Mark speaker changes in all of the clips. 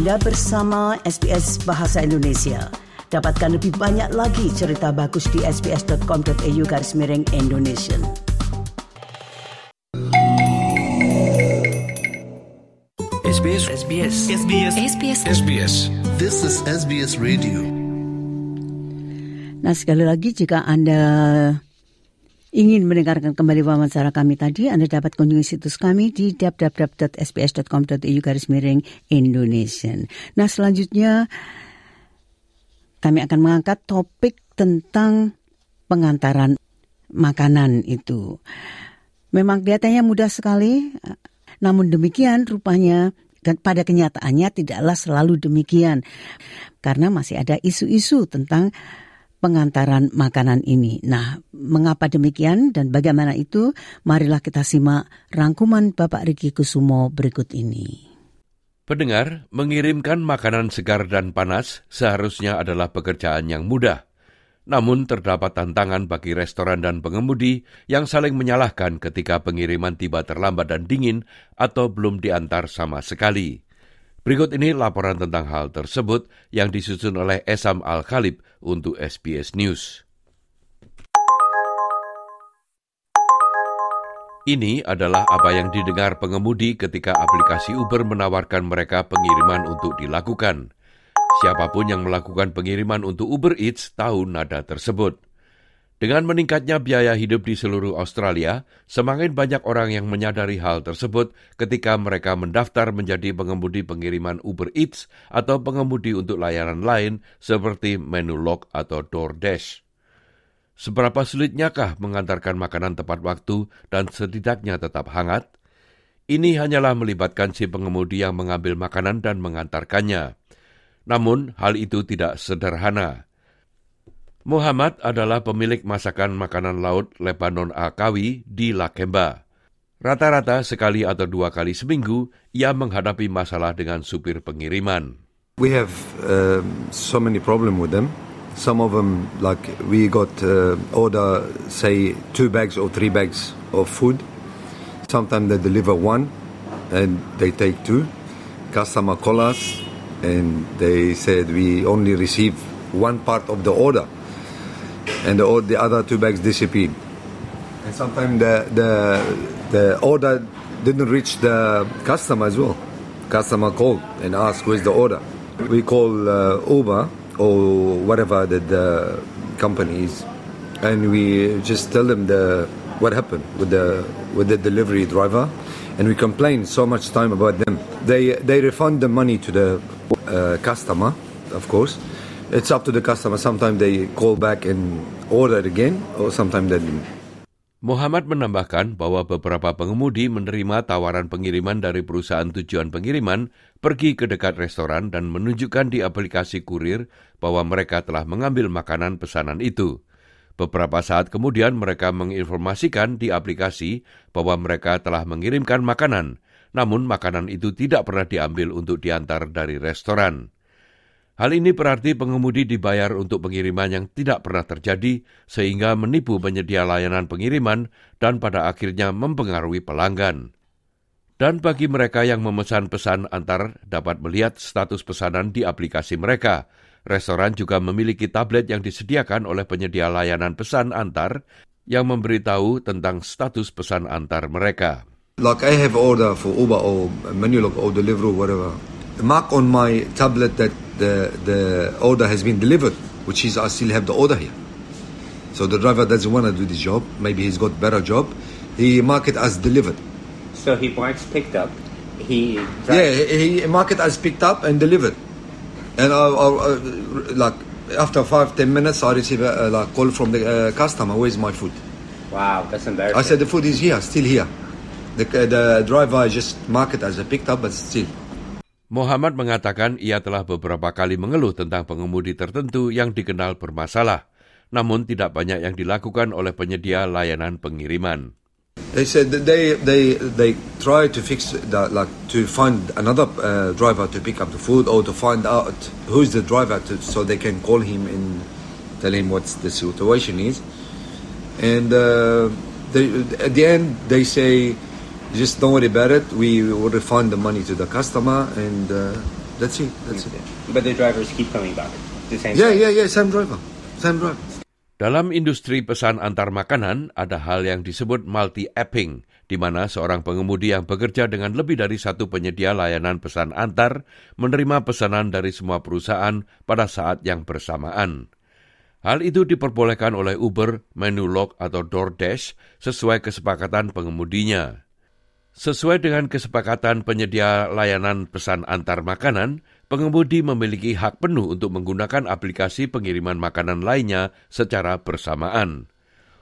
Speaker 1: Anda bersama SBS Bahasa Indonesia. Dapatkan lebih banyak lagi cerita bagus di sbs.com.au garis miring Indonesia.
Speaker 2: SBS SBS SBS
Speaker 3: SBS
Speaker 4: SBS. This is SBS Radio.
Speaker 1: Nah sekali lagi jika Anda ingin mendengarkan kembali wawancara kami tadi, Anda dapat kunjungi situs kami di www.sbs.com.au garis miring Indonesia. Nah selanjutnya kami akan mengangkat topik tentang pengantaran makanan itu. Memang kelihatannya mudah sekali, namun demikian rupanya dan pada kenyataannya tidaklah selalu demikian. Karena masih ada isu-isu tentang pengantaran makanan ini. Nah, mengapa demikian dan bagaimana itu? Marilah kita simak rangkuman Bapak Riki Kusumo berikut ini.
Speaker 5: Pendengar, mengirimkan makanan segar dan panas seharusnya adalah pekerjaan yang mudah. Namun terdapat tantangan bagi restoran dan pengemudi yang saling menyalahkan ketika pengiriman tiba terlambat dan dingin atau belum diantar sama sekali. Berikut ini laporan tentang hal tersebut yang disusun oleh Esam Al-Khalib untuk SBS News. Ini adalah apa yang didengar pengemudi ketika aplikasi Uber menawarkan mereka pengiriman untuk dilakukan. Siapa pun yang melakukan pengiriman untuk Uber Eats tahu nada tersebut. Dengan meningkatnya biaya hidup di seluruh Australia, semakin banyak orang yang menyadari hal tersebut ketika mereka mendaftar menjadi pengemudi pengiriman Uber Eats atau pengemudi untuk layanan lain seperti Menulog atau DoorDash. Seberapa sulitnyakah mengantarkan makanan tepat waktu dan setidaknya tetap hangat? Ini hanyalah melibatkan si pengemudi yang mengambil makanan dan mengantarkannya. Namun, hal itu tidak sederhana. Muhammad adalah pemilik masakan makanan laut Lebanon Akawi di Lakemba. Rata-rata sekali atau dua kali seminggu, ia menghadapi masalah dengan supir pengiriman.
Speaker 6: We have uh, so many problem with them. Some of them, like we got uh, order, say two bags or three bags of food. Sometimes they deliver one, and they take two. Customer call us, and they said we only receive one part of the order, and the, the other two bags disappeared. And sometimes the the the order didn't reach the customer as well. Customer called and asked where's the order. We call uh, Uber or whatever the, the company is, and we just tell them the what happened with the with the delivery driver, and we complain so much time about them. They they refund the money to the uh, customer, of course. It's up to the customer. Sometimes they call back and order again, or sometimes they didn't.
Speaker 5: Muhammad menambahkan bahwa beberapa pengemudi menerima tawaran pengiriman dari perusahaan tujuan pengiriman pergi ke dekat restoran dan menunjukkan di aplikasi kurir bahwa mereka telah mengambil makanan pesanan itu. Beberapa saat kemudian mereka menginformasikan di aplikasi bahwa mereka telah mengirimkan makanan, namun makanan itu tidak pernah diambil untuk diantar dari restoran. Hal ini berarti pengemudi dibayar untuk pengiriman yang tidak pernah terjadi, sehingga menipu penyedia layanan pengiriman dan pada akhirnya mempengaruhi pelanggan. Dan bagi mereka yang memesan pesan antar dapat melihat status pesanan di aplikasi mereka. Restoran juga memiliki tablet yang disediakan oleh penyedia layanan pesan antar yang memberitahu tentang status pesan antar mereka.
Speaker 6: Like I have order for Uber or Menulog or Deliveroo, whatever. Mark on my tablet that the the order has been delivered, which is I still have the order here. So the driver doesn't want to do this job. Maybe he's got better job. He mark it as delivered.
Speaker 7: So he marks picked up. He
Speaker 6: Yeah, he, he mark it as picked up and delivered. And I, I, I, like after five ten minutes, I receive a, a like, call from the uh, customer. Where's my food?
Speaker 7: Wow, that's embarrassing.
Speaker 6: I said the food is here, still here. The, the driver just mark it as a picked up, but still.
Speaker 5: Muhammad mengatakan ia telah beberapa kali mengeluh tentang pengemudi tertentu yang dikenal bermasalah, namun tidak banyak yang dilakukan oleh penyedia layanan pengiriman.
Speaker 6: They said that they they they try to fix that, like to find another uh, driver to pick up the food or to find out who's the driver to, so they can call him and tell him what the situation is. And uh, they, at the end, they say, just don't worry about it. We will refund the money to the customer and uh, That's it. That's it.
Speaker 7: But the drivers keep coming back. The same.
Speaker 6: Yeah, yeah, yeah. Same driver. Same driver.
Speaker 5: Dalam industri pesan antar makanan, ada hal yang disebut multi-apping, di mana seorang pengemudi yang bekerja dengan lebih dari satu penyedia layanan pesan antar menerima pesanan dari semua perusahaan pada saat yang bersamaan. Hal itu diperbolehkan oleh Uber, Menulog atau DoorDash sesuai kesepakatan pengemudinya. Sesuai dengan kesepakatan penyedia layanan pesan antar makanan, pengemudi memiliki hak penuh untuk menggunakan aplikasi pengiriman makanan lainnya secara bersamaan.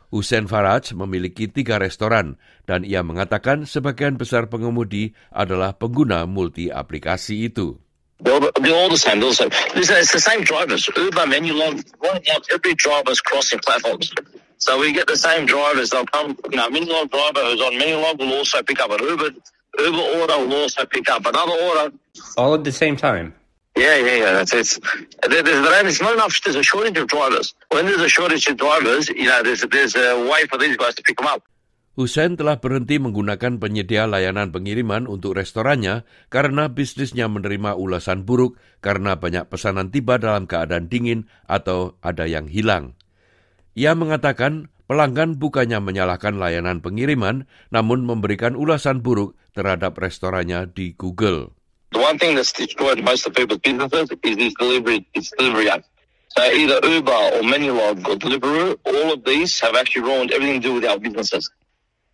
Speaker 5: Hussein Faraj memiliki tiga restoran dan ia mengatakan sebagian besar pengemudi adalah pengguna multi aplikasi itu.
Speaker 3: It's the same drivers. Uber, Menulog, every driver's crossing platforms. So we get the same drivers. They'll come, you know, Menulog driver who's on Menulog will also pick up an Uber. Uber order will also pick up another order.
Speaker 7: All at the same time.
Speaker 3: Yeah, yeah, yeah. That's it. There, there's, there's not enough. There's a shortage of drivers. When there's a shortage of drivers, you know, there's there's a way for these guys to pick them up.
Speaker 5: Hussein telah berhenti menggunakan penyedia layanan pengiriman untuk restorannya karena bisnisnya menerima ulasan buruk karena banyak pesanan tiba dalam keadaan dingin atau ada yang hilang. Ia mengatakan pelanggan bukannya menyalahkan layanan pengiriman, namun memberikan ulasan buruk terhadap restorannya di Google.
Speaker 3: The one thing that's destroyed most of people's businesses is this delivery, this delivery app. So either Uber or Menulog or Deliveroo, all of these have actually ruined everything to do with our businesses.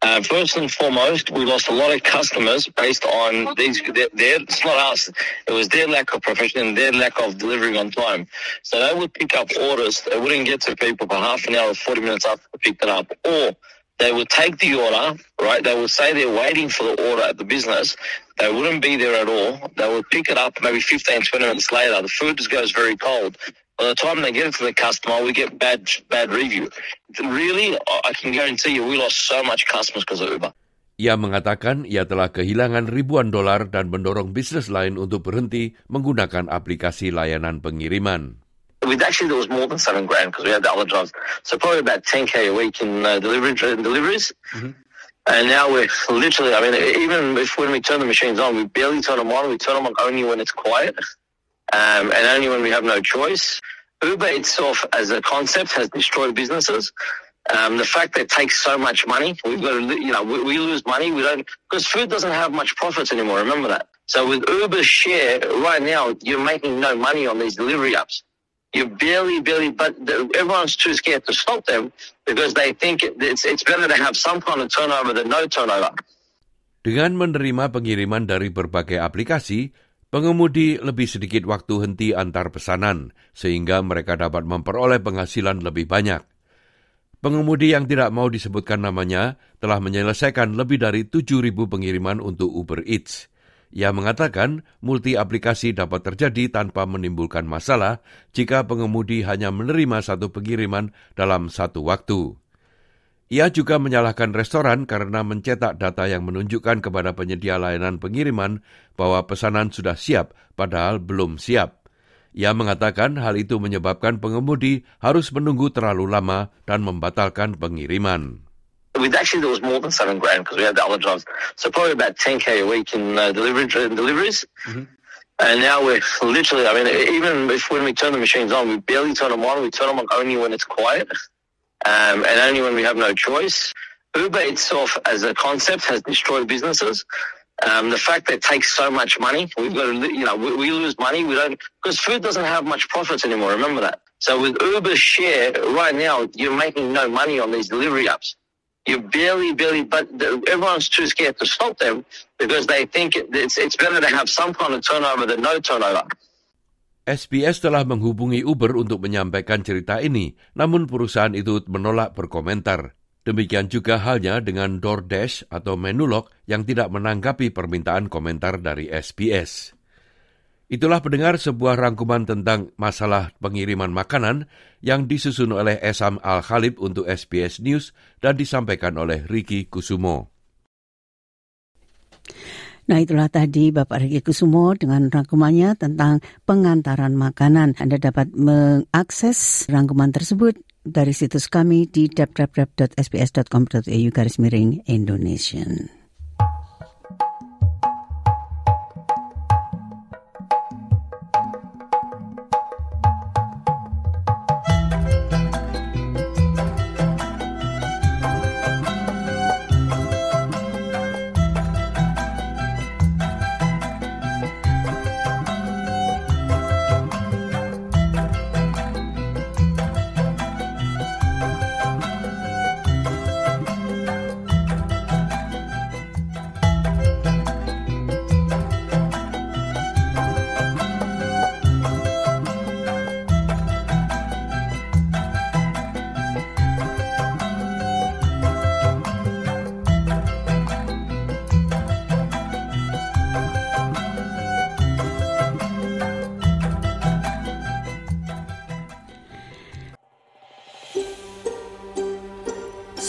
Speaker 3: Uh, first and foremost, we lost a lot of customers based on these. Their, their, it's not us. It was their lack of profession their lack of delivering on time. So they would pick up orders. They wouldn't get to people for half an hour or 40 minutes after they picked it up. Or they would take the order, right? They would say they're waiting for the order at the business. They wouldn't be there at all. They would pick it up maybe 15, 20 minutes later. The food just goes very cold. By the time they get it to the customer, we get bad bad review. Really, I can guarantee you, we lost so much customers because of Uber.
Speaker 5: Ia mengatakan ia telah kehilangan ribuan dolar dan mendorong bisnis lain untuk berhenti menggunakan aplikasi layanan pengiriman.
Speaker 3: We actually there was more than seven grand because we had the other jobs. So probably about 10k a week in uh, delivery deliveries. And now we're literally, I mean, even if when we turn the machines on, we barely turn them on. We turn them on only when it's quiet um, and only when we have no choice. Uber itself as a concept has destroyed businesses. Um, the fact that it takes so much money, we've got to, you know, we, we lose money. We don't, because food doesn't have much profits anymore. Remember that. So with Uber's share right now, you're making no money on these delivery apps. You barely, barely, but everyone's too scared to stop them because they think it's, it's better to have some kind of turnover than no turnover.
Speaker 5: Dengan menerima pengiriman dari berbagai aplikasi, pengemudi lebih sedikit waktu henti antar pesanan, sehingga mereka dapat memperoleh penghasilan lebih banyak. Pengemudi yang tidak mau disebutkan namanya telah menyelesaikan lebih dari 7.000 pengiriman untuk Uber Eats. Ia mengatakan multi aplikasi dapat terjadi tanpa menimbulkan masalah jika pengemudi hanya menerima satu pengiriman dalam satu waktu. Ia juga menyalahkan restoran karena mencetak data yang menunjukkan kepada penyedia layanan pengiriman bahwa pesanan sudah siap padahal belum siap. Ia mengatakan hal itu menyebabkan pengemudi harus menunggu terlalu lama dan membatalkan pengiriman.
Speaker 3: We actually there was more than seven grand because we had the other jobs. So probably about 10k a week in uh, delivery deliveries. And now we're literally, I mean, even if when we turn the machines on, we barely turn them on. We turn them on only when it's quiet, um, and only when we have no choice. Uber itself as a concept has destroyed businesses. Um, the fact that it takes so much money, we've got to, you know, we, we lose money. We don't because food doesn't have much profits anymore. Remember that. So with Uber's share right now, you're making no money on these delivery apps. You barely, barely, but everyone's too scared to stop them because they think it's it's better to have some kind of turnover than no turnover.
Speaker 5: SBS telah menghubungi Uber untuk menyampaikan cerita ini, namun perusahaan itu menolak berkomentar. Demikian juga halnya dengan DoorDash atau Menulog yang tidak menanggapi permintaan komentar dari SBS. Itulah pendengar sebuah rangkuman tentang masalah pengiriman makanan yang disusun oleh Esam Al-Khalib untuk SBS News dan disampaikan oleh Ricky Kusumo.
Speaker 1: Nah itulah tadi Bapak Riki Kusumo dengan rangkumannya tentang pengantaran makanan. Anda dapat mengakses rangkuman tersebut dari situs kami di www.sbs.com.au garis miring Indonesian.